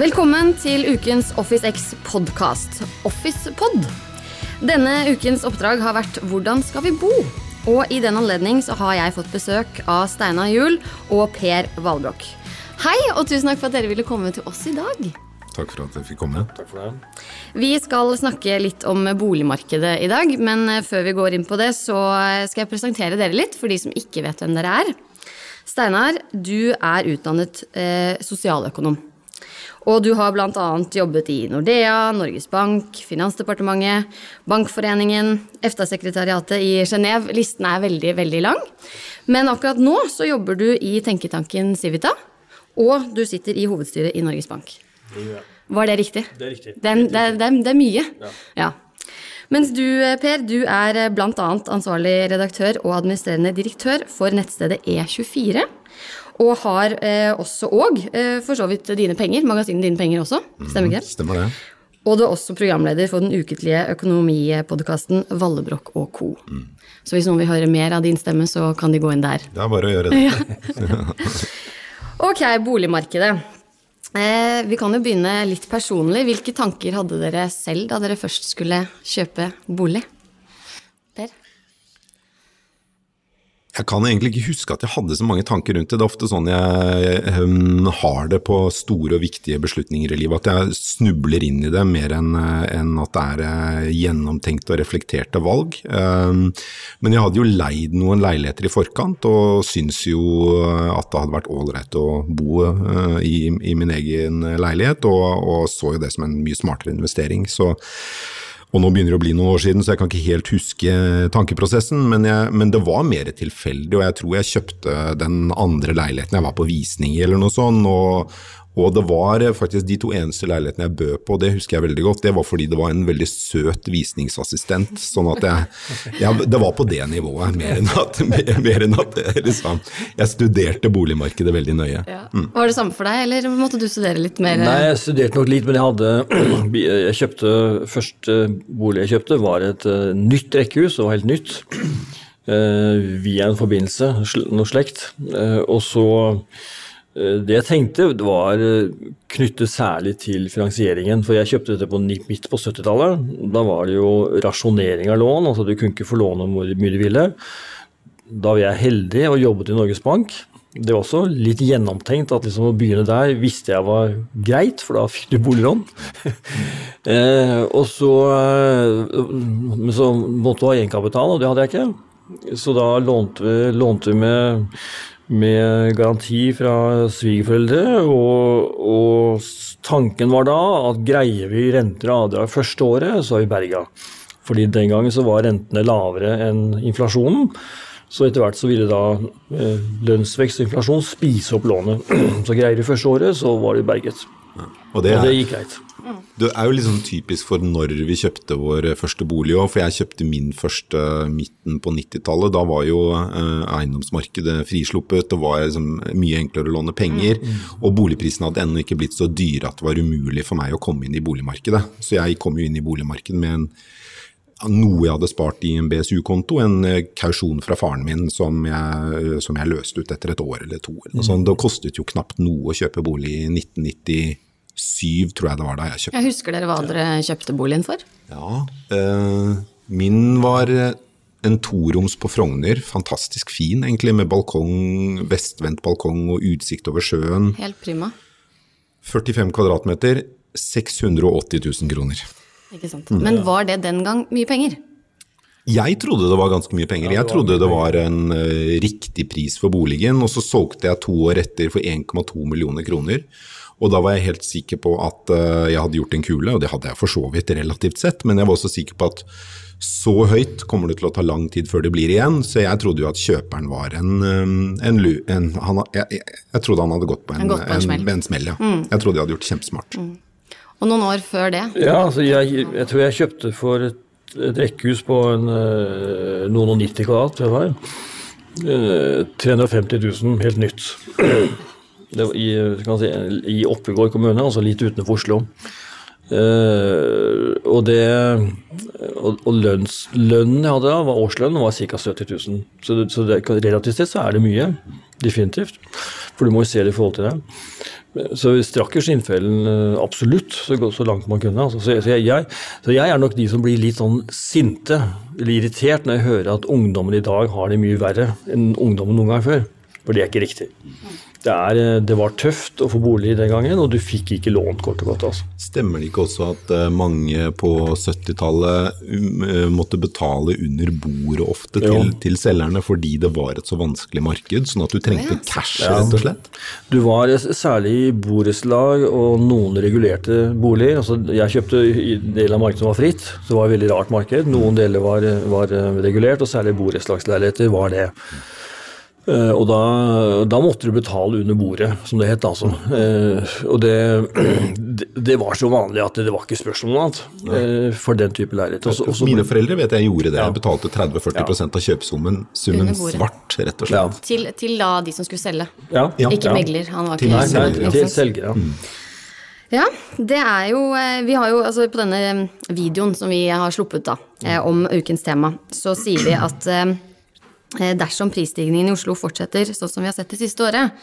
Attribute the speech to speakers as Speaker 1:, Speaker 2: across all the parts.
Speaker 1: Velkommen til ukens Office X podkast, OfficePod. Denne ukens oppdrag har vært Hvordan skal vi bo? Og i den anledning så har jeg fått besøk av Steinar Juel og Per Valbrokk. Hei, og tusen takk for at dere ville komme til oss i dag.
Speaker 2: Takk for at jeg fikk komme.
Speaker 3: Takk for det.
Speaker 1: Vi skal snakke litt om boligmarkedet i dag, men eh, før vi går inn på det, så eh, skal jeg presentere dere litt for de som ikke vet hvem dere er. Steinar, du er utdannet eh, sosialøkonom. Og du har bl.a. jobbet i Nordea, Norges Bank, Finansdepartementet, Bankforeningen, EFTA-sekretariatet i Genéve. Listen er veldig, veldig lang. Men akkurat nå så jobber du i tenketanken Civita, og du sitter i hovedstyret i Norges Bank. Var det riktig?
Speaker 3: Det er riktig.
Speaker 1: Det er, det er, det er, det er mye. Ja. Mens du, Per, du er bl.a. ansvarlig redaktør og administrerende direktør for nettstedet E24. Og har eh, også og eh, for så vidt Dine Penger, magasinet Dine Penger også. Stemmer ikke det?
Speaker 2: Stemmer det.
Speaker 1: Og du er også programleder for den ukentlige økonomipodkasten Vallebrokk og co. Så hvis noen vil høre mer av din stemme, så kan de gå inn der.
Speaker 2: Det er bare å gjøre det.
Speaker 1: Ok, boligmarkedet. Eh, vi kan jo begynne litt personlig. Hvilke tanker hadde dere selv da dere først skulle kjøpe bolig? Per?
Speaker 2: Jeg kan egentlig ikke huske at jeg hadde så mange tanker rundt det. Det er ofte sånn jeg um, har det på store og viktige beslutninger i livet, at jeg snubler inn i det mer enn en at det er uh, gjennomtenkte og reflekterte valg. Um, men jeg hadde jo leid noen leiligheter i forkant, og syns jo at det hadde vært ålreit å bo uh, i, i, min egen leilighet, og, og så jo det som en mye smartere investering. så og nå begynner det å bli noen år siden, så jeg kan ikke helt huske tankeprosessen, men, jeg, men det var mer tilfeldig, og jeg tror jeg kjøpte den andre leiligheten jeg var på visning i, eller noe sånt. og og det var faktisk de to eneste leilighetene jeg bød på, det husker jeg veldig godt. Det var fordi det var en veldig søt visningsassistent. Sånn at jeg, jeg Det var på det nivået, mer enn at, mer, mer enn at liksom, jeg studerte boligmarkedet veldig nøye.
Speaker 1: Ja. Var det samme for deg, eller måtte du studere litt mer?
Speaker 3: Nei, jeg studerte nok litt, men jeg hadde Jeg kjøpte Første bolig jeg kjøpte, var et uh, nytt rekkehus, det var helt nytt. Uh, via en forbindelse, noe slekt. Uh, og så det jeg tenkte var knyttet særlig til finansieringen. For jeg kjøpte dette på, midt på 70-tallet. Da var det jo rasjonering av lån, altså du kunne ikke få låne hvor mye du ville. Da var jeg heldig og jobbet i Norges Bank. Det var også litt gjennomtenkt at liksom å begynne der visste jeg var greit, for da fikk du boliglån. eh, og så, men så måtte du ha egenkapital, og det hadde jeg ikke. Så da lånte vi, lånte vi med med garanti fra svigerforeldre. Og, og, tanken var da at greier vi renter og avdrag første året, så er vi berga. Fordi den gangen så var rentene lavere enn inflasjonen. Så etter hvert så ville da eh, lønnsvekst og inflasjon spise opp lånet. Så greier vi første året, så var vi berget.
Speaker 2: Og, det er,
Speaker 3: og det gikk greit.
Speaker 2: Det er jo liksom typisk for når vi kjøpte vår første bolig òg, for jeg kjøpte min første midten på 90-tallet. Da var jo eh, eiendomsmarkedet frisluppet, det var liksom mye enklere å låne penger. Mm, Og boligprisene hadde ennå ikke blitt så dyre at det var umulig for meg å komme inn i boligmarkedet. Så jeg kom jo inn i boligmarkedet med en noe jeg hadde spart i en BSU-konto, en kausjon fra faren min som jeg, som jeg, løste ut etter et år eller to. Eller mm. Det kostet jo knapt noe å kjøpe bolig i 1997, tror jeg det var da jeg kjøpte.
Speaker 1: Jeg husker dere hva dere kjøpte boligen for?
Speaker 2: Ja, eh, Min var en toroms på Frogner. Fantastisk fin, egentlig, med balkong, vestvendt balkong og utsikt over sjøen.
Speaker 1: Helt prima.
Speaker 2: 45 kvadratmeter, 680 000 kroner.
Speaker 1: Ikke sant. Men var det den gang mye penger?
Speaker 2: Jeg trodde det var ganske mye penger. Jeg trodde det var en uh, riktig pris for boligen. Og så solgte jeg to år etter for 1,2 millioner kroner. Og da var jeg helt sikker på at uh, jeg hadde gjort en kule, og det hadde jeg for så vidt relativt sett, men jeg var også sikker på at så høyt kommer det til å ta lang tid før det blir igjen, så jeg trodde jo at kjøperen var en, en, en han, jeg, jeg, trodde han hadde gått på en,
Speaker 1: en
Speaker 2: en smell ja. mm. Jeg trodde jeg hadde gjort kjempesmart. Mm.
Speaker 1: Og noen år før det?
Speaker 3: Ja, altså jeg, jeg tror jeg kjøpte for et, et rekkehus på en, noen og 90 kvadrat, det var. 350 000, helt nytt. I, si, i Oppegård kommune, altså litt utenfor Oslo. Uh, og det og, og lønns, lønnen jeg hadde da, var årslønnen var ca. 70 000. Så, det, så det, relativt sett så er det mye. Definitivt. For du må jo se det i forhold til det. Så vi strakk jo skinnfellen eh, absolutt så, så, langt man kunne. Altså. Så, så, jeg, så, jeg, er nok de som blir litt sånn sinte eller irritert når jeg hører at ungdommen i dag har det mye verre enn ungdommen noen gang før. For det er ikke riktig. Det, er, eh, det, var tøft å få bolig den gangen, og du fikk ikke lånt kort og godt. Altså.
Speaker 2: Stemmer det ikke også at eh, mange på 70-tallet um, eh, måtte betale under bordet ofte til, til, selgerne fordi det var et så vanskelig marked, sånn at du trengte cash, rett og slett?
Speaker 3: Du var særlig i borettslag og noen regulerte boliger. Altså, jeg kjøpte del av markedet som var fritt, så det var et veldig rart marked. Noen deler var, var regulert, og særlig borettslagsleiligheter var det. Uh, og da, da, måtte du betale under bordet, som det het. altså. Uh, og det, det, var så vanlig at det var ikke spørsmål om noe annet uh, for den type leilighet. Også,
Speaker 2: også, Mine foreldre vet jeg gjorde det. Ja. Jeg betalte 30-40 ja. av kjøpesummen. Summen svart, rett og slett. Ja.
Speaker 1: Til, til, da de som skulle selge,
Speaker 3: ja.
Speaker 1: ikke megler. Han var
Speaker 3: til, ikke nei, nei, til selger, ja. Mm.
Speaker 1: Ja, det er jo Vi har jo altså på denne videoen som vi har sluppet da, om ukens tema, så sier vi at Eh, dersom prisstigningen i Oslo fortsetter sånn som vi har sett det siste året,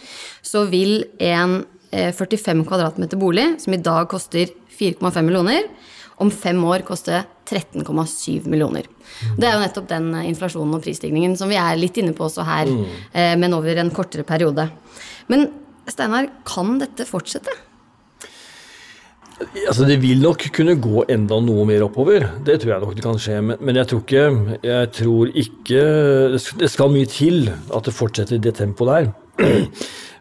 Speaker 1: så vil en 45 eh, kvadratmeter bolig, som i dag koster 4,5 millioner, om fem år koste 13,7 millioner. Det er jo nettopp den eh, inflasjonen og prisstigningen som vi er litt inne på også her, mm. men over en kortere periode. Men Steinar, kan dette fortsette?
Speaker 3: Altså Det vil nok kunne gå enda noe mer oppover, det tror jeg nok det kan skje. Men, men jeg tror ikke jeg tror ikke Det skal mye til at det fortsetter i det tempoet der.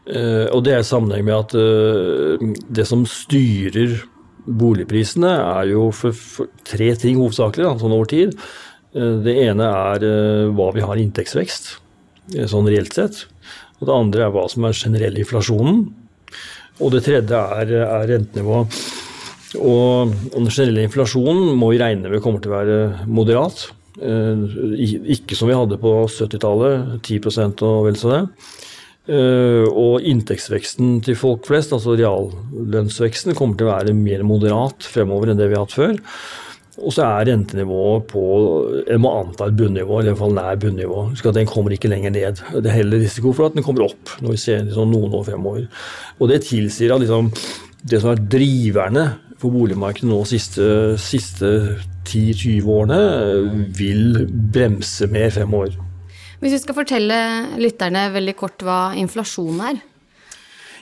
Speaker 3: Uh, og det er i sammenheng med at uh, det som styrer boligprisene, er jo for, for tre ting hovedsakelig, da, sånn over tid. Uh, det ene er hva vi har i inntektsvekst, sånn reelt sett. Og det andre er hva som er generell inflasjonen. Og det tredje er, er rentenivået. Og den generelle inflasjonen må vi regne med kommer til å være moderat. Eh, ikke som vi hadde på 70-tallet, 10 og vel så det. Eh, og inntektsveksten til folk flest, altså reallønnsveksten, kommer til å være mer moderat fremover enn det vi har hatt før. Og så er rentenivået på jeg må anta et bunnivå, eller i hvert fall nær bunnivå. Husk at Den kommer ikke lenger ned. Det er heller risiko for at den kommer opp når vi ser liksom, noen år fremover. Og det tilsier at liksom, det som er driverne for boligmarkedet nå de siste, siste 10-20 årene vil bremse mer fremover.
Speaker 1: Hvis vi skal fortelle lytterne veldig kort hva inflasjon er?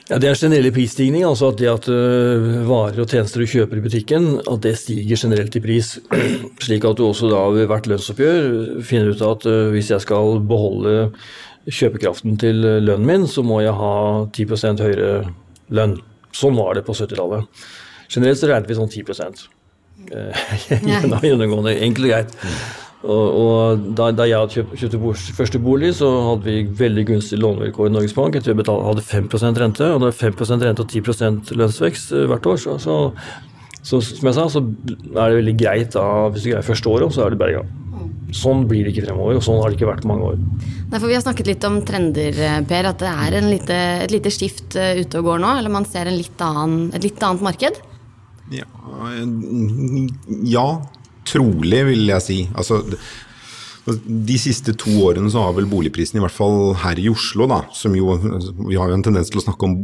Speaker 3: Ja, Det er generell prisstigning, altså at det at uh, varer og tjenester du kjøper i butikken, at det stiger generelt i pris. Slik at du også da ved hvert lønnsoppgjør finner ut at uh, hvis jeg skal beholde kjøpekraften til lønnen min, så må jeg ha 10% høyere lønn. Sånn var det på 70-tallet. Generelt så regnet vi sånn 10 uh, gjennomgående. Enkelt og greit. Og, og da, da, jeg kjøpt, kjøpte første bolig, så hadde vi veldig gunstige lånevilkår i Norges Bank. Jeg tror vi hadde 5 rente, og det er 5% rente og 10 lønnsvekst eh, hvert år. Så, så, så, som jeg sa, så er det veldig greit da, hvis du greier første året, så er det berga. Sånn blir det ikke fremover, og sånn har det ikke vært mange år.
Speaker 1: Nei, for Vi har snakket litt om trender, eh, Per. At det er lite, et lite skift ute og går nå? Eller man ser litt annen, et litt annet marked?
Speaker 2: Ja, ja, trolig, vil jeg si. Altså, de siste to årene så har vel boligprisen, i hvert fall her i Oslo, da, som jo Vi har jo en tendens til å snakke om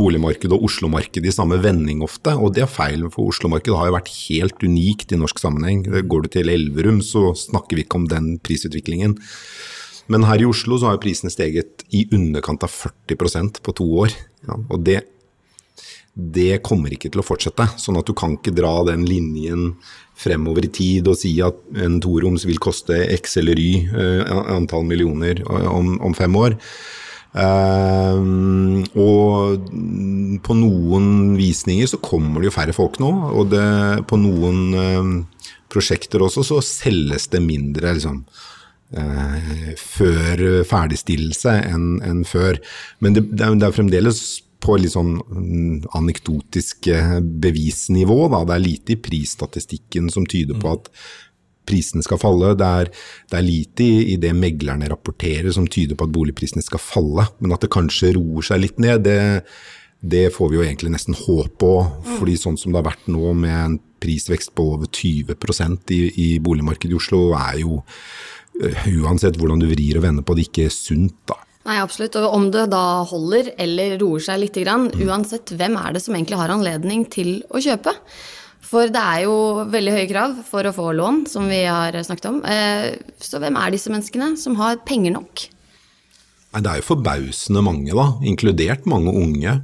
Speaker 2: boligmarkedet og Oslo-markedet i samme vending ofte, og det er feil. For Oslo-markedet har jo vært helt unikt i norsk sammenheng. Går du til Elverum, så snakker vi ikke om den prisutviklingen. Men her i Oslo så har prisene steget i underkant av 40% på to år. Ja, og det det kommer ikke til å fortsette. Sånn at du kan ikke dra den linjen fremover i tid og si at en toroms vil koste x eller y uh, antall millioner om, om fem år. Uh, og på noen visninger så kommer det jo færre folk nå, og det, på noen uh, prosjekter også så selges det mindre liksom, uh, før ferdigstillelse enn en før. Men det, det, er, fremdeles på litt sånn mm, anekdotisk eh, bevisnivå. Da. Det er lite i prisstatistikken som tyder på mm. at prisene skal falle. Det er, det er lite i, i, det meglerne rapporterer som tyder på at boligprisene skal falle. Men at det kanskje roer seg litt ned, det, det får vi jo egentlig nesten håp på. Mm. fordi sånn som det har vært nå med en prisvekst på over 20 i, i boligmarkedet i Oslo, er jo eh, uansett hvordan du vrir og vender på det, ikke sunt. da.
Speaker 1: Nei, absolutt. Og om det da holder eller roer seg litt, grann, uansett hvem er det som egentlig har anledning til å kjøpe? For det er jo veldig høye krav for å få lån, som vi har snakket om. Eh, så hvem er disse menneskene som har penger nok?
Speaker 2: Nei, Det er jo forbausende mange, da, inkludert mange unge.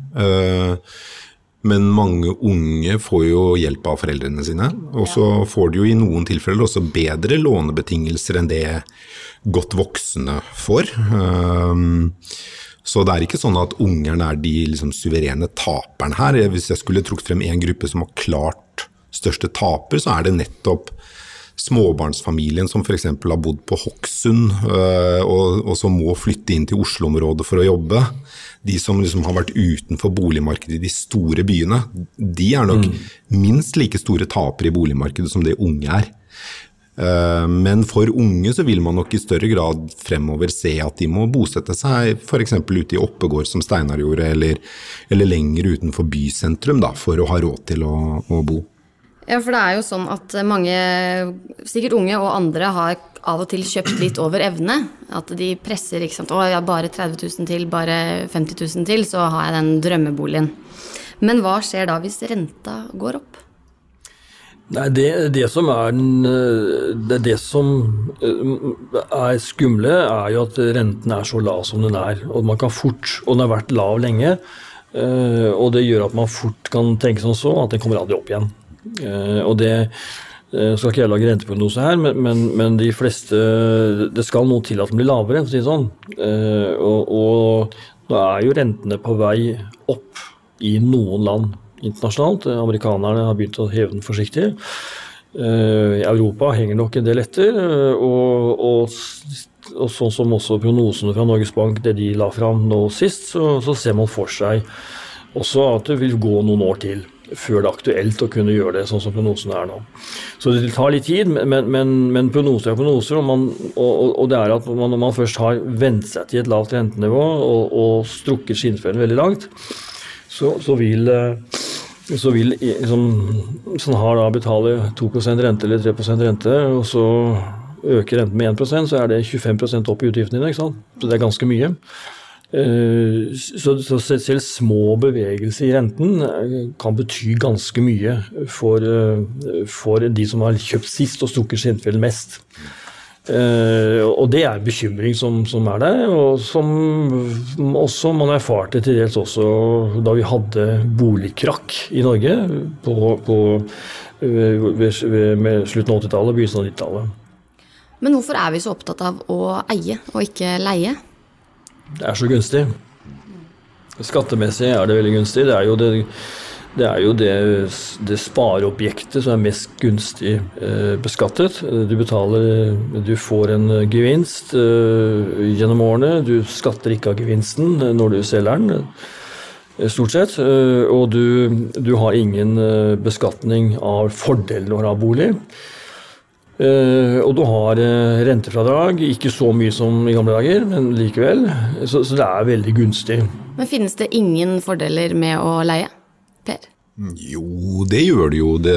Speaker 2: Men mange unge får jo hjelp av foreldrene sine, og så får de jo i noen tilfeller også bedre lånebetingelser enn det godt voksne får. Um, så det er ikke sånn at ungerne er de liksom suverene taperne her. Hvis jeg skulle trukket frem én gruppe som har klart største taper, så er det nettopp småbarnsfamilien som f.eks. har bodd på Hokksund øh, og, og som må flytte inn til Oslo-området for å jobbe. De som liksom har vært utenfor boligmarkedet i de store byene, de er nok mm. minst like store tapere i boligmarkedet som det unge er. Eh, men for unge så vil man nok i større grad fremover se at de må bosette seg f.eks. ute i Oppegård, som Steinar gjorde, eller, eller, lenger utenfor bysentrum da, for å ha råd til å, å, bo.
Speaker 1: Ja, for det er jo sånn at mange, sikkert unge og andre, har av og til kjøpt litt over evne. At de presser ikke sant, 'Å, har bare 30 000 til, bare 50 000 til, så har jeg den drømmeboligen'. Men hva skjer da hvis renta går opp?
Speaker 3: Nei, det, det, som er det, det som eh, er skumle, er jo at renten er så lav som den er. Og man kan fort, og den har vært lav lenge. Eh, og det gjør at man fort kan tenke sånn så at den kommer aldri opp igjen. Eh, og det skal ikke jeg lage renteprognose her, men, men, men, de fleste Det skal noe til at den blir lavere, for å si det sånn. Og, og nå er jo rentene på vei opp i noen land internasjonalt. Amerikanerne har begynt å heve den forsiktig. Eh, I Europa henger nok en del etter. Eh, og, og, og, sånn som også prognosene fra Norges Bank, det de la fram nå sist, så, så, ser man for seg også at det vil gå noen år til før det er aktuelt å kunne gjøre det sånn som prognosene er nå. Så det tar litt tid, men, men, men prognoser er prognoser. Og, man, og, og, det er at man, når man først har vent seg til et lavt rentenivå og, og strukket skinnfellen veldig langt, så, så vil eh, så vil liksom, sånn har da betaler 2% rente eller 3% rente, og så øker renten med 1% så er det 25 opp i utgiftene dine. ikke sant? Så det er ganske mye. Eh, så, så selv små bevegelser i renten eh, kan bety ganske mye for, eh, for de som har kjøpt sist og strukket skinnfellen mest. Og det er bekymring som, som, er der, og som også man erfarte til dels også da vi hadde boligkrakk i Norge på, på, ved, ved, slutten av 80-tallet og begynnelsen av 90-tallet.
Speaker 1: Men hvorfor er vi så opptatt av å eie og ikke leie?
Speaker 3: Det er så gunstig. Skattemessig er det veldig gunstig. Det er jo det det er jo det, det spareobjektet som er mest gunstig eh, beskattet. Du betaler Du får en gevinst eh, gjennom årene. Du skatter ikke av gevinsten når du selger den, eh, stort sett. Eh, og du, du, har ingen eh, beskatning av fordelen å ha bolig. Uh, og du har uh, rentefradrag, ikke så mye som i gamle dager, men likevel. Så, så, det er veldig gunstig.
Speaker 1: Men finnes det ingen fordeler med å leie? Per?
Speaker 2: Jo, det gjør det jo. Det,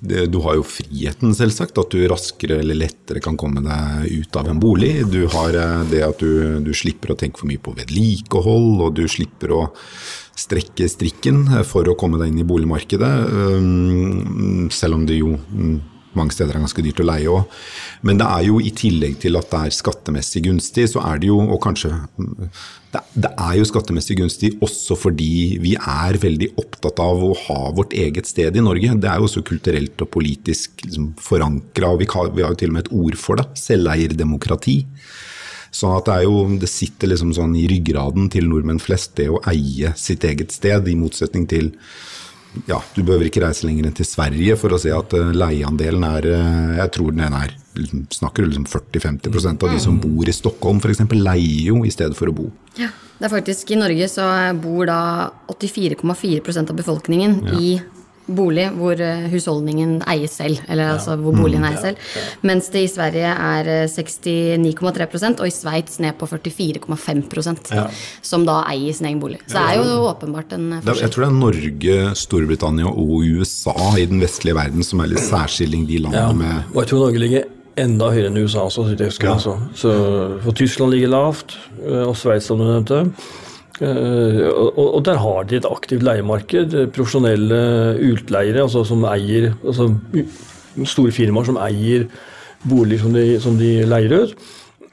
Speaker 2: det, du har jo friheten, selvsagt. At du raskere eller lettere kan komme deg ut av en bolig. Du har eh, det at du, du slipper å tenke for mye på vedlikehold, og du slipper å strekke strikken for å komme deg inn i boligmarkedet. Um, selv om det jo mm, mange steder er ganske dyrt å leie òg. Men det er jo i tillegg til at det er skattemessig gunstig, så er det jo, og kanskje det, det er jo skattemessig gunstig også fordi vi er veldig opptatt av å ha vårt eget sted i Norge. Det er jo også kulturelt og politisk liksom, forankra, og vi har, vi har, jo til og med et ord for det. Selveierdemokrati. Sånn at det, jo, det sitter liksom sånn i ryggraden til nordmenn flest, det å eie sitt eget sted, i motsetning til ja, du behøver ikke reise lenger enn til Sverige for å se at uh, leieandelen er uh, Jeg tror den er liksom, Snakker liksom 40-50% av de som bor i Stockholm f.eks. leier jo i stedet for å bo.
Speaker 1: Ja, det er faktisk I Norge så bor da 84,4% av befolkningen ja. i bolig hvor eh, husholdningen eies selv, eller ja. altså hvor boligen mm. eies selv. Ja. Mens det i Sverige er 69,3 eh, og i Sveits ned på 44,5 ja. som da eier sin egen bolig. Så det er jo åpenbart en
Speaker 2: forskjell. Jeg tror det er Norge, Storbritannia og USA i den vestlige verden som er litt særskilling de landene med
Speaker 3: Og jeg tror Norge ligger enda høyere enn USA også, så jeg husker.
Speaker 2: Ja.
Speaker 3: Altså. Så, for Tyskland ligger lavt, eh, og Sveits som du nevnte. Eh, Og, der har de et aktivt leiemarked. eh, Profesjonelle utleiere altså som eier altså Store firmaer som eier boliger som de, som de leier ut.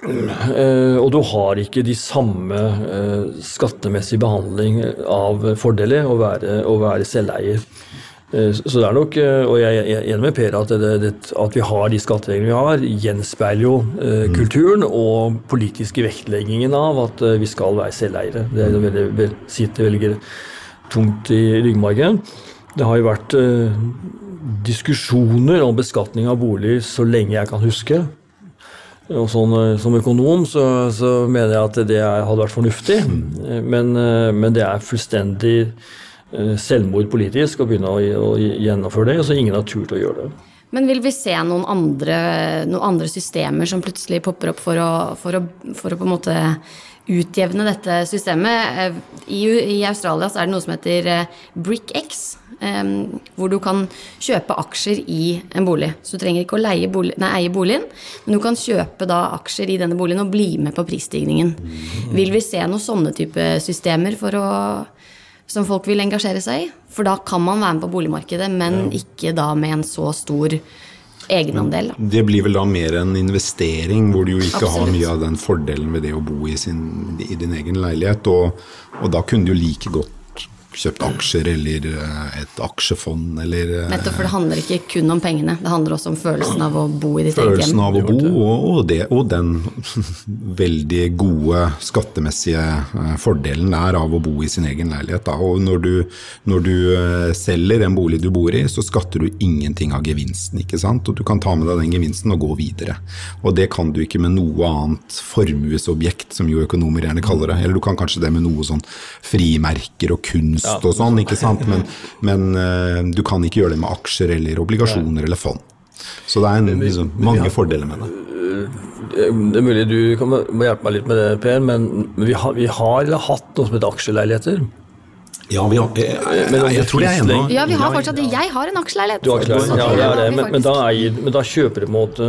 Speaker 3: Eh, og du har ikke de samme skattemessige skattemessig behandling av fordeler å være, å være selveier. Eh, Så det er nok, eh, og jeg er enig med Per, at, det, det, at vi har de skattereglene vi har, gjenspeiler jo eh, kulturen og politiske vektleggingen av at eh, vi skal være selveiere. Det er veldig, vel- sitter veldig tungt i ryggmargen. Det har jo vært eh, diskusjoner om beskatning av bolig så lenge jeg kan huske. Og sånn, som økonom så, så mener jeg at det er, hadde vært fornuftig, Eh, men, men det er fullstendig selvmord politisk og begynne å, gjennomføre det, så ingen har turt å gjøre det.
Speaker 1: Men vil vi se noen andre, noen andre systemer som plutselig popper opp for å, for å, for å på en måte utjevne dette systemet? Eh, I, I Australia så er det noe som heter eh, BrickX, eh, hvor du kan kjøpe aksjer i en bolig. Så du trenger ikke å leie bolig, nei, eie boligen, men du kan kjøpe da aksjer i denne boligen og bli med på prisstigningen. Vil vi se noen sånne type systemer for å som folk vil engasjere seg i. For da kan man være med på boligmarkedet, men ikke da med en så stor egenandel. Da.
Speaker 2: Det blir vel da mer en investering, hvor du jo ikke har mye av den fordelen ved det å bo i, sin, i din egen leilighet. Og, og da kunne du like godt kjøpt aksjer eller eh, et aksjefond eller eh,
Speaker 1: Nettopp, for det handler ikke kun om pengene. Det handler også om følelsen av å bo i ditt eget
Speaker 2: Følelsen av å bo, og, og, det, og den veldig gode skattemessige eh, fordelen det er av å bo i sin egen leilighet. Da. Og når du, når du selger en bolig du bor i, så skatter du ingenting av gevinsten. ikke sant? Og du kan ta med deg den gevinsten og gå videre. Og det kan du ikke med noe annet formuesobjekt, som jo økonomer gjerne kaller det. Eller du kan kanskje det med noe sånn frimerker og kunst og sånn, ikke sant? Men, men eh, du kan ikke gjøre det med aksjer eller obligasjoner eller fond. Så det er en, liksom, mange fordeler med det.
Speaker 3: Det er mulig du kan må hjelpe meg litt med det, Per, men vi har, vi har eller hatt noe som heter aksjeleiligheter.
Speaker 2: Ja, vi har, jeg, jeg,
Speaker 3: Men
Speaker 2: jeg, tror det er ennå
Speaker 1: Ja, vi har fortsatt det. Jeg har en aksjeleilighet.
Speaker 3: Du har aksjeleilighet, ja, det er det, men, men, da er, men da kjøper du på en måte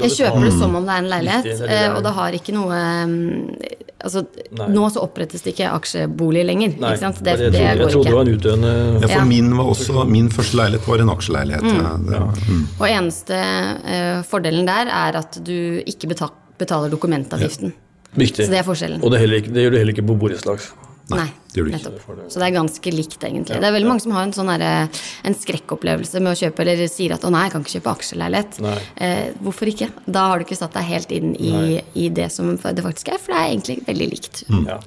Speaker 1: Jeg kjøper det som om det er en leilighet, eh, og det har ikke noe mm, Altså,
Speaker 3: Nei.
Speaker 1: nå så opprettes det ikke aksjebolig lenger.
Speaker 3: Nei,
Speaker 1: ikke sant? Det, det
Speaker 3: jeg trodde det var en utdøende
Speaker 2: Ja, for
Speaker 1: Ja.
Speaker 2: min, var også, min første leilighet var en aksjeleilighet. Ja, mm.
Speaker 1: Og eneste uh, fordelen der er at du ikke betaler dokumentavgiften.
Speaker 3: Viktig.
Speaker 1: Så det er forskjellen.
Speaker 3: Og det, heller ikke, det gjør du heller ikke på borettslag.
Speaker 1: Nei,
Speaker 2: det gjør du ikke.
Speaker 1: nettopp. Så det er ganske likt, egentlig. Det er veldig mange som har en sånn derre- en skrekkopplevelse med å kjøpe, eller sier at 'å nei, jeg kan ikke kjøpe aksjeleilighet'. Eh, hvorfor ikke? Da har du ikke satt deg helt inn i, i det som det faktisk er, for det er egentlig veldig likt.
Speaker 3: Ja.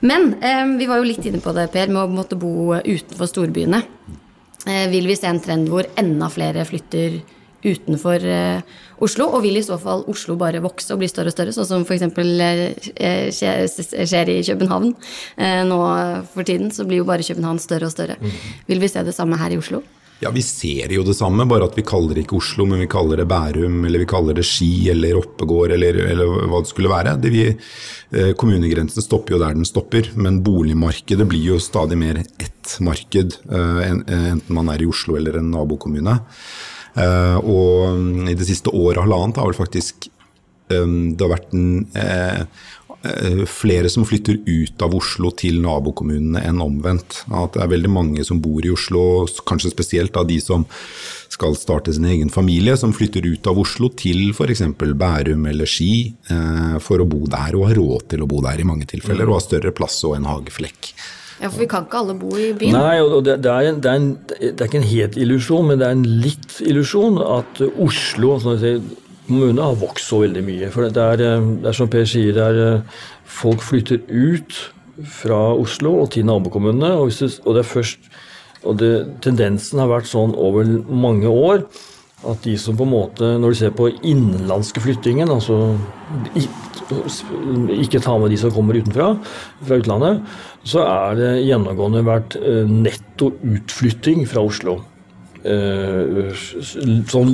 Speaker 1: Men eh, vi var jo litt inne på det, Per, med å måtte bo utenfor storbyene. Eh, vil vi se en trend hvor enda flere flytter utenfor eh, Oslo? Og vil i så fall Oslo bare vokse og bli større og større, sånn som f.eks. Eh, skjer, i København eh, nå for tiden? Så blir jo bare København større og større. Vil vi se det samme her i Oslo?
Speaker 2: Ja, vi ser jo det samme, bare at vi kaller det ikke Oslo, men vi kaller det Bærum, eller vi kaller det Ski, eller Oppegård, eller, eller hva det skulle være. Det vi, eh, kommunegrensen stopper jo der den stopper, men boligmarkedet blir jo stadig mer ett marked, eh, enten man er i Oslo eller en nabokommune. Eh, og mm, i det siste året, halvannet, har vel faktisk um, det har vært en, eh, eh, flere som flytter ut av Oslo til nabokommunene enn omvendt. At det er veldig mange som bor i Oslo, kanskje spesielt av de som skal starte sin egen familie, som flytter ut av Oslo til f.eks. Bærum eller Ski eh, for å bo der, og har råd til å bo der i mange tilfeller, og har større plass og en hageflekk.
Speaker 1: Ja, for vi kan ikke alle bo i byen.
Speaker 3: Nei, og det, det, er en, det, er en, det er ikke en helt illusjon, men det er en litt illusjon at Oslo sånn si, kommune har vokst så veldig mye. For det er, eh, er som Per sier, det er eh, folk flytter ut fra Oslo og til nabokommunene. Og, det, og det er først og det, tendensen har vært sånn over mange år at de som på en måte, når de ser på innenlandske flyttingen, altså ikke ta med de som kommer utenfra, fra utlandet, så er det gjennomgående vært eh, netto utflytting fra Oslo. Eh, sånn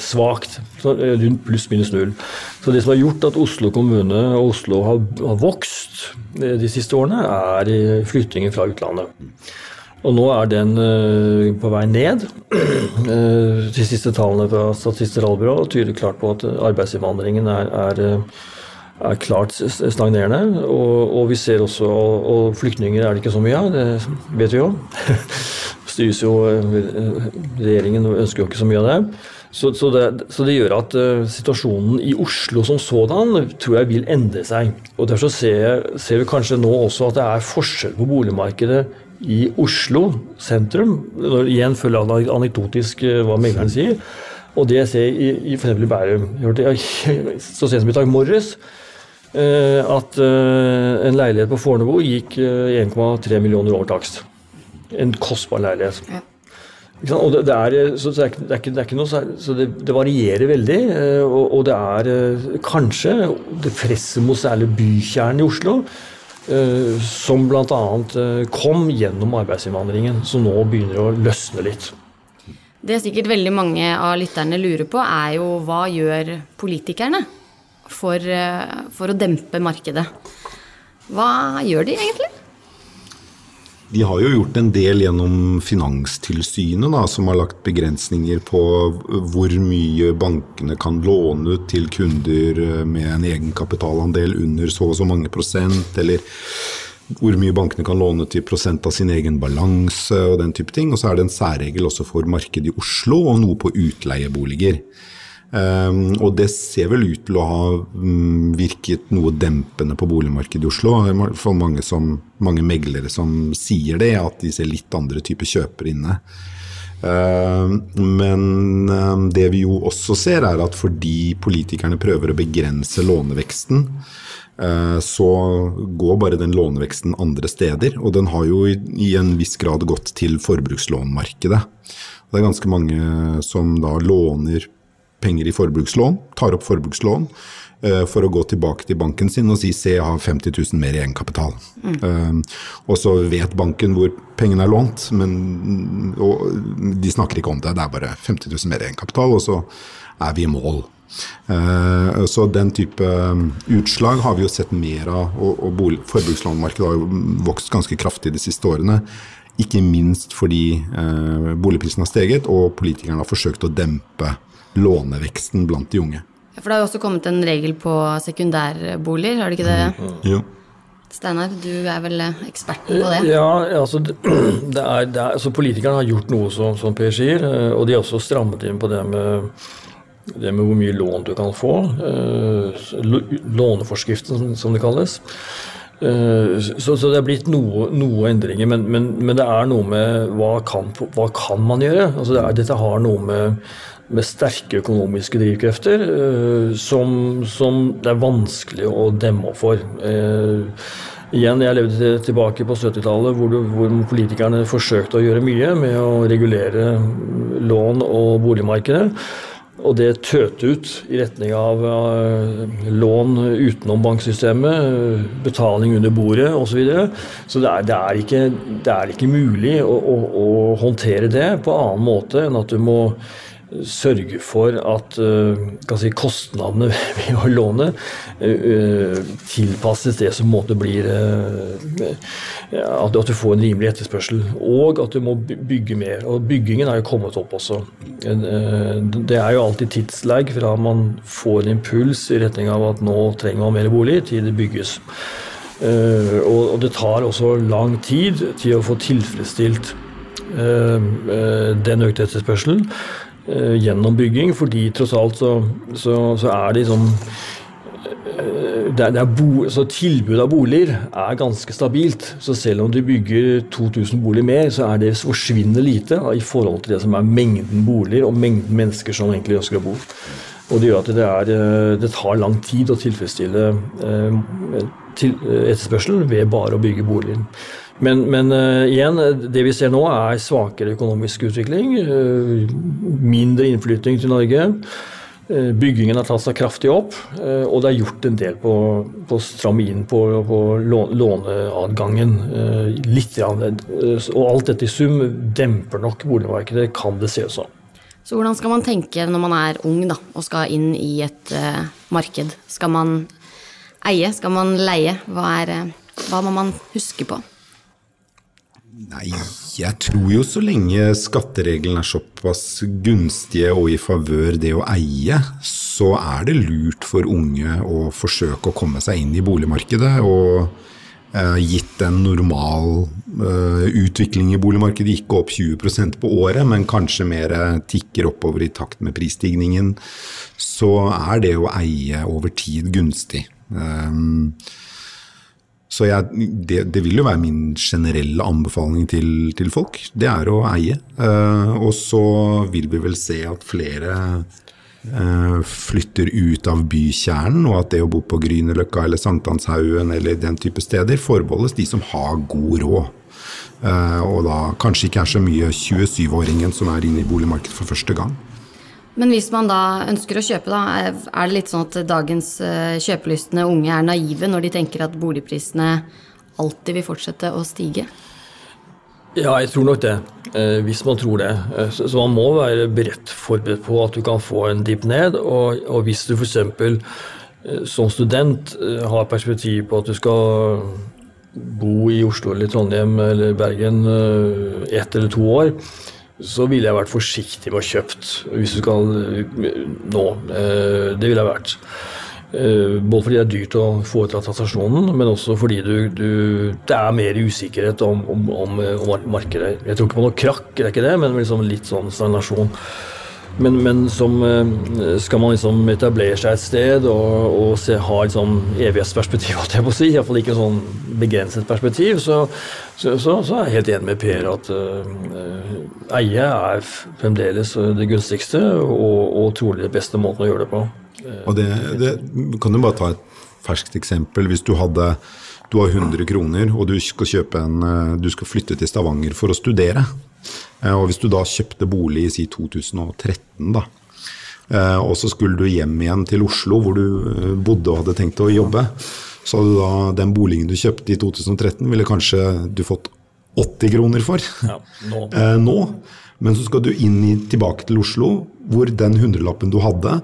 Speaker 3: svakt, eh, rundt pluss-minus null. Så det som har gjort at Oslo kommune og Oslo har, har vokst de siste årene, er flyttingen fra utlandet. Og nå er den på vei ned. De siste tallene fra Statistisk tyder klart på at arbeidsinnvandringen er, er, er klart stagnerende. Og, og, vi ser også og, og flyktninger er det ikke så mye av, det vet vi jo. Styres jo Regjeringen ønsker jo ikke så mye av det. Så, så, det, så det, gjør at uh, situasjonen i Oslo som sådan tror jeg vil endre seg. Og Derfor ser, ser, vi kanskje nå også at det er forskjell på boligmarkedet i Oslo sentrum. Igjen følger jeg anekdotisk uh, hva megleren sier. Og det jeg ser i, i f.eks. Bærum. Så sent som i dag morges at en leilighet på Fornebu gikk 1,3 millioner over takst. En kostbar leilighet. Ja. Og det, det, er, så det, er, er ikke, det er ikke noe så det, det, varierer veldig. Eh, og, og, det er eh, kanskje det presset mot særlig bykjernen i Oslo eh, som bl.a. kom gjennom arbeidsinnvandringen, som nå begynner å løsne litt.
Speaker 1: Det sikkert veldig mange av lytterne lurer på, er jo hva gjør politikerne for, for å dempe markedet? Hva gjør de egentlig?
Speaker 2: De har jo gjort en del gjennom Finanstilsynet, da, som har lagt begrensninger på hvor mye bankene kan låne ut til kunder eh, med en egenkapitalandel under så og så mange prosent, eller hvor mye bankene kan låne til prosent av sin egen balanse og den type ting. Og så er det en særregel også for markedet i Oslo og noe på utleieboliger. Um, og det ser vel ut til å ha um, virket noe dempende på boligmarkedet i Oslo. For mange, som, mange meglere som sier det, at de ser litt andre typer kjøpere inne. Uh, men um, det vi jo også ser, er at fordi politikerne prøver å begrense låneveksten, uh, så går bare den låneveksten andre steder. Og den har jo i en viss grad gått til forbrukslånmarkedet. Det er ganske mange som da låner penger i forbrukslån, tar opp forbrukslån uh, for å gå tilbake til banken sin og si se jeg har 50 000 mer i egenkapital. Mm. Uh, og så vet banken hvor pengene er lånt, men de snakker ikke om det. Det er bare 50 000 mer i egenkapital, og så er vi i mål. Uh, så den type utslag har vi jo sett mer av, og, forbrukslånmarkedet har jo vokst ganske kraftig de siste årene. Ikke minst fordi boligprisen har steget og politikerne har forsøkt å dempe låneveksten blant de unge.
Speaker 1: For det har jo også kommet en regel på sekundærboliger, har det ikke det? Mm.
Speaker 2: Jo.
Speaker 1: Steinar, du er vel eksperten på det?
Speaker 3: Ja, altså, det er, det er, altså Politikerne har gjort noe, som, som Per sier, eh, og de har også strammet inn på det med, det med hvor mye lån du kan få. Eh, låneforskriften, som det kalles. Eh, så, så, det er blitt noe, noe endringer, men, men, men, det er noe med hva kan, hva kan man gjøre? Altså det er, dette har noe med med sterke økonomiske drivkrefter uh, som, som, det er vanskelig å demme opp for. Uh, igjen, Jeg levde tilbake på 70-tallet hvor, hvor, politikerne forsøkte å gjøre mye med å regulere lån- og boligmarkedet. Og det tøte ut i retning av uh, lån utenom banksystemet, betaling under bordet osv. Så, videre. så det er, det, er ikke, det er, ikke, mulig å, å, å håndtere det på annen måte enn at du må sørge for at uh, si, kostnadene ved å låne uh, tilpasses det som måte blir at, du får en rimelig etterspørsel. Og at du må bygge mer. Og byggingen er jo kommet opp også. Det er jo alltid tidslag fra man får en impuls i retning av at nå trenger man mer bolig, til det bygges. Og det tar også lang tid til å få tilfredsstilt den økte etterspørselen. Eh, gjennom bygging, fordi tross alt så, så, så er det liksom det er, det er bo, så Tilbudet av boliger er ganske stabilt. Så selv om du bygger 2000 boliger mer, så er det forsvinnende lite i forhold til det som er mengden boliger og mengden mennesker som egentlig ønsker å bo. Og Det gjør at det, er, eh, det tar lang tid å tilfredsstille eh, til, etterspørselen ved bare å bygge boliger. Men, men uh, igjen, det vi ser nå er svakere økonomisk utvikling. Uh, mindre innflytting til Norge. Uh, byggingen har tatt seg kraftig opp, og det er gjort en del på, på å inn på, på låneadgangen. litt. og alt dette i sum demper nok boligmarkedet, kan det se ut som.
Speaker 1: Så hvordan skal man tenke når man er ung da, og skal inn i et marked? Skal man eie? Skal man leie? Hva, er, hva må man huske på?
Speaker 2: Nei, jeg tror jo så lenge skattereglene er såpass gunstige og i favør det å eie, så er det lurt for unge å forsøke å komme seg inn i boligmarkedet. Og eh, gitt en normal eh, utvikling i boligmarkedet, ikke opp 20% på året, men kanskje mer tikker oppover i takt med prisstigningen, så er det å eie over tid gunstig. Um, så jeg, det, det, vil jo være min generelle anbefaling til, til folk. Det er å eie. Uh, og så vil vi vel se at flere uh, flytter ut av bykjernen, og at det å bo på Grünerløkka eller Sankthanshaugen eller den type steder forbeholdes de som har god råd. Uh, og da kanskje ikke er så mye 27-åringen som er inne i boligmarkedet for første gang.
Speaker 1: Men hvis man da ønsker å kjøpe, da, er det litt sånn at dagens eh, kjøpelystne unge er naive når de tenker at boligprisene alltid vil fortsette å stige?
Speaker 3: Ja, jeg tror nok det. Eh, hvis man tror det. Eh, så man må være beredt forberedt på at du kan få en dipp ned. Og, og hvis du f.eks. som student har perspektiv på at du skal bo i Oslo eller Trondheim eller Bergen ett eller to år, så ville jeg vært forsiktig med å kjøpt hvis du skal eh, nå. Eh, det ville jeg vært. Eh, både fordi det er dyrt å foreta transaksjonen, men også fordi du, du, det er mer usikkerhet om, om, om, om, markedet. Jeg tror ikke på noe krakk, det er ikke det, men liksom litt sånn stagnasjon. Men, men som, skal man liksom etablere seg et sted og, og se, ha et sånn evighetsperspektiv, holdt jeg på å si, iallfall ikke sånn begrenset perspektiv, så, så, så, så, er jeg helt enig med Per at uh, eie er fremdeles det gunstigste og, og, trolig det beste måten å gjøre det på.
Speaker 2: Og det, det kan du bare ta et ferskt eksempel. Hvis du hadde du har 100 kroner, og du skal, en, du skal flytte til Stavanger for å studere. Og hvis du da kjøpte bolig i si 2013, da, og så skulle du hjem igjen til Oslo, hvor du bodde og hadde tenkt å jobbe, så hadde da den boligen du kjøpte i 2013, ville kanskje du fått 80 kroner for ja, nå. eh, nå. Men så skal du inn i, tilbake til Oslo, hvor den hundrelappen du hadde,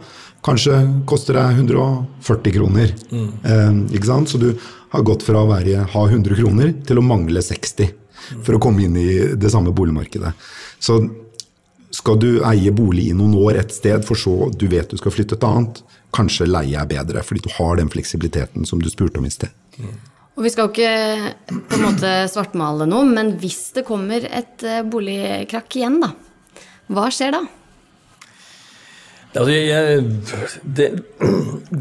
Speaker 2: kanskje koster deg 140 kroner. Mm. Eh, ikke sant? Så du har gått fra å være, ha 100 kroner til å mangle 60 mm. For å komme inn i det samme boligmarkedet. Så skal du eie bolig i noen år et sted, for så du vet du skal flytte et annet, kanskje leie er bedre, fordi du har den fleksibiliteten som du spurte om i sted.
Speaker 1: Og Vi skal jo ikke på en måte svartmale noe, men hvis det kommer et eh, boligkrakk igjen, da, hva skjer da?
Speaker 3: Altså, jeg, det,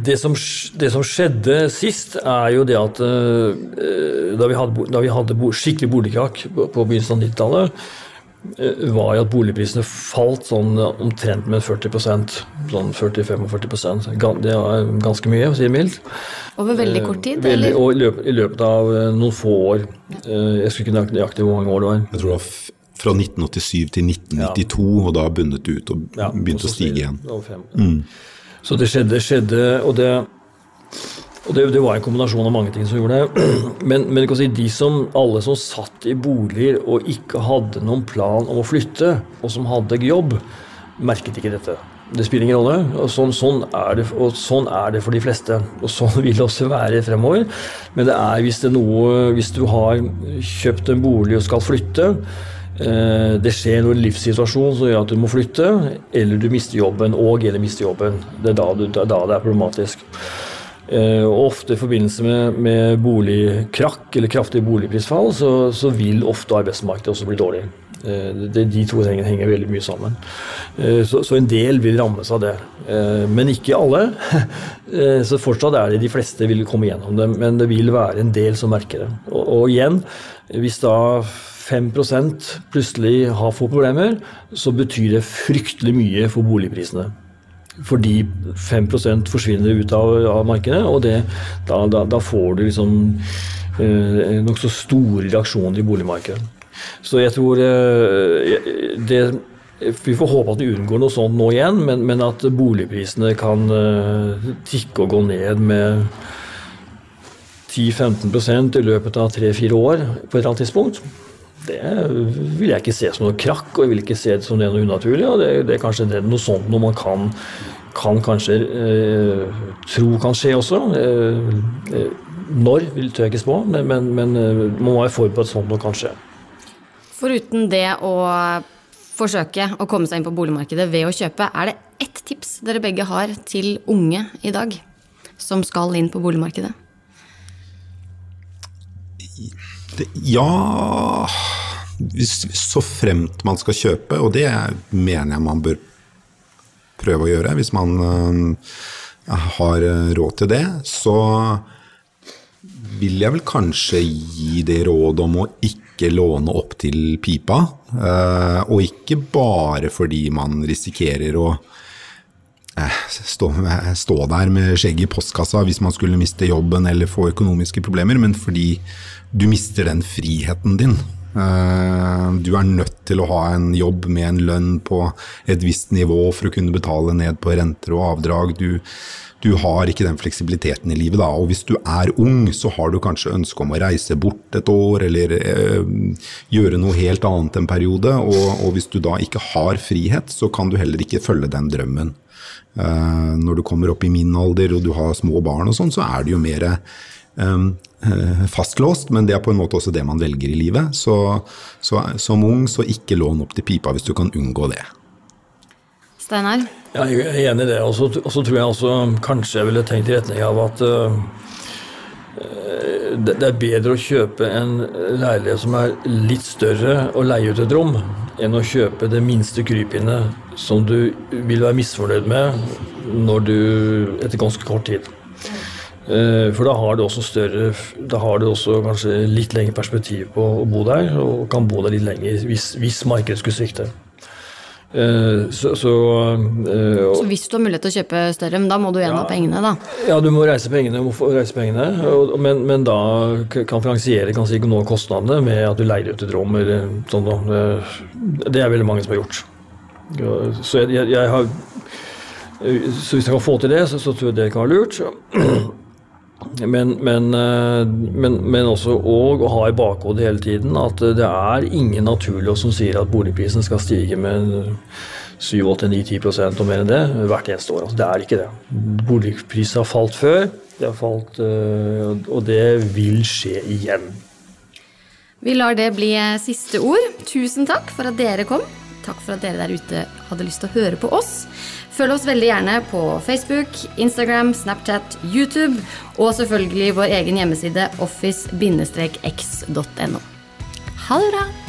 Speaker 3: det, som, det, som, skjedde sist, er jo det at uh, da vi hadde, da vi hadde skikkelig boligkrakk på, på begynnelsen av 90-tallet, Eh, var jo at boligprisene falt sånn eh, omtrent med 40% sånn 40-45 Det er ganske mye, å si det mildt.
Speaker 1: Over veldig kort tid?
Speaker 3: Veldig, eller? og i løpet, i løpet, av noen få år. Jeg skulle ikke nøyaktig hvor mange år det var.
Speaker 2: Jeg tror det var fra 1987 til 1992, ja. og da bundet ut og ja, å stige igjen. Mm.
Speaker 3: Så det skjedde, skjedde og det og det, det, var en kombinasjon av mange ting som gjorde det. Men, men si, de som, alle som satt i boliger og ikke hadde noen plan om å flytte, og som hadde jobb, merket ikke dette. Det spiller ingen rolle. og sånn, sånn, er det, og sånn er det for de fleste. Og sånn vil det også være fremover. Men det er hvis det er noe Hvis du har kjøpt en bolig og skal flytte, det skjer noe livssituasjon som gjør at du må flytte, eller du mister jobben og eller mister jobben. Det er da, du, da det er problematisk. Eh, og ofte i forbindelse med, med boligkrakk eller kraftig boligprisfall, så, så, vil ofte arbeidsmarkedet også bli dårlig. Det, de, to tingene henger veldig mye sammen. Eh, så, så, en del vil rammes av det. Men ikke alle. Så fortsatt er det de fleste vil komme gjennom det, men det vil være en del som merker det. Og, og igjen, hvis da 5% plutselig har få problemer, så betyr det fryktelig mye for boligprisene fordi 5 forsvinner ut av, av markedet, og det, da, da, da, får du liksom eh, nokså store reaksjoner i boligmarkedet. Så jeg tror eh, det vi får håpe at vi unngår noe sånt nå igjen, men, men at boligprisene kan uh, tikke og gå ned med 10-15% i løpet av 3-4 år på et eller annet tidspunkt. Det vil jeg ikke se som noe krakk, og jeg vil ikke se det som det noe unaturlig. og Det, det er kanskje det, noe sånt noe man kan, kan kanskje eh, tro kan skje også. Eh, eh når tør jeg ikke spå, men, men, men, eh, man må være forberedt sånn noe kan skje.
Speaker 1: Foruten det å forsøke å komme seg inn på boligmarkedet ved å kjøpe, er det ett tips dere begge har til unge i dag som skal inn på boligmarkedet?
Speaker 2: Ja Så fremt man skal kjøpe, og det mener jeg man bør prøve å gjøre hvis man uh, har råd til det, så vil jeg vel kanskje gi det råd om å ikke låne opp til pipa. Uh, og ikke bare fordi man risikerer å stå, stå, der med skjegget i postkassa hvis man skulle miste jobben eller få økonomiske problemer, men fordi du mister den friheten din. Eh, du er nødt til å ha en jobb med en lønn på et visst nivå for å kunne betale ned på renter og avdrag. Du, du har ikke den fleksibiliteten i livet da. Og hvis du er ung, så har du kanskje ønske om å reise bort et år, eller øh, gjøre noe helt annet en periode. Og, og, hvis du da ikke har frihet, så kan du heller ikke følge den drømmen. Uh, når du kommer opp i min alder og du har små barn og sånn, så er det jo mer um, fastlåst, men det er på en måte også det man velger i livet. Så, så som ung, så ikke lån opp til pipa hvis du kan unngå det.
Speaker 1: Steinar?
Speaker 3: Ja, jeg er enig i det. Og så tror jeg også kanskje jeg ville tenkt i retning av at uh, det, det er bedre å kjøpe en leilighet som er litt større og leie ut et rom, enn å kjøpe det minste krypinnet som du vil være misfornøyd med når du, etter ganske kort tid. Eh, for da har du også større Da har du også kanskje litt lengre perspektiv på å bo der, og kan bo der litt lenger hvis, hvis markedet skulle svikte.
Speaker 1: Eh, så, så, uh, så, hvis du har mulighet til å kjøpe større, men da må du igjen ja, ha pengene, da?
Speaker 3: Ja, du må reise pengene, må reise pengene og, men, men, da kan finansiere kanskje ikke noe av kostnadene med at du leier ut et rom eller sånn. Da. Det er veldig mange som har gjort. Så jeg, jeg har så hvis jeg kan få til det, så, så tror jeg det kan være lurt. Men, men, eh, men, men også å ha i bakhodet hele tiden at det er ingen naturlov som sier at boligprisen skal stige med 7-8-9-10 og mer enn det hvert eneste år. Altså, det er ikke det. Boligprisen har falt før, det har falt, eh, og det vil skje igjen.
Speaker 1: Vi lar det bli siste ord. Tusen takk for at dere kom. Takk for at dere der ute hadde lyst til å høre på oss. Følg oss veldig gjerne på Facebook, Instagram, Snapchat, YouTube og selvfølgelig vår egen hjemmeside office-x.no. Ha det bra!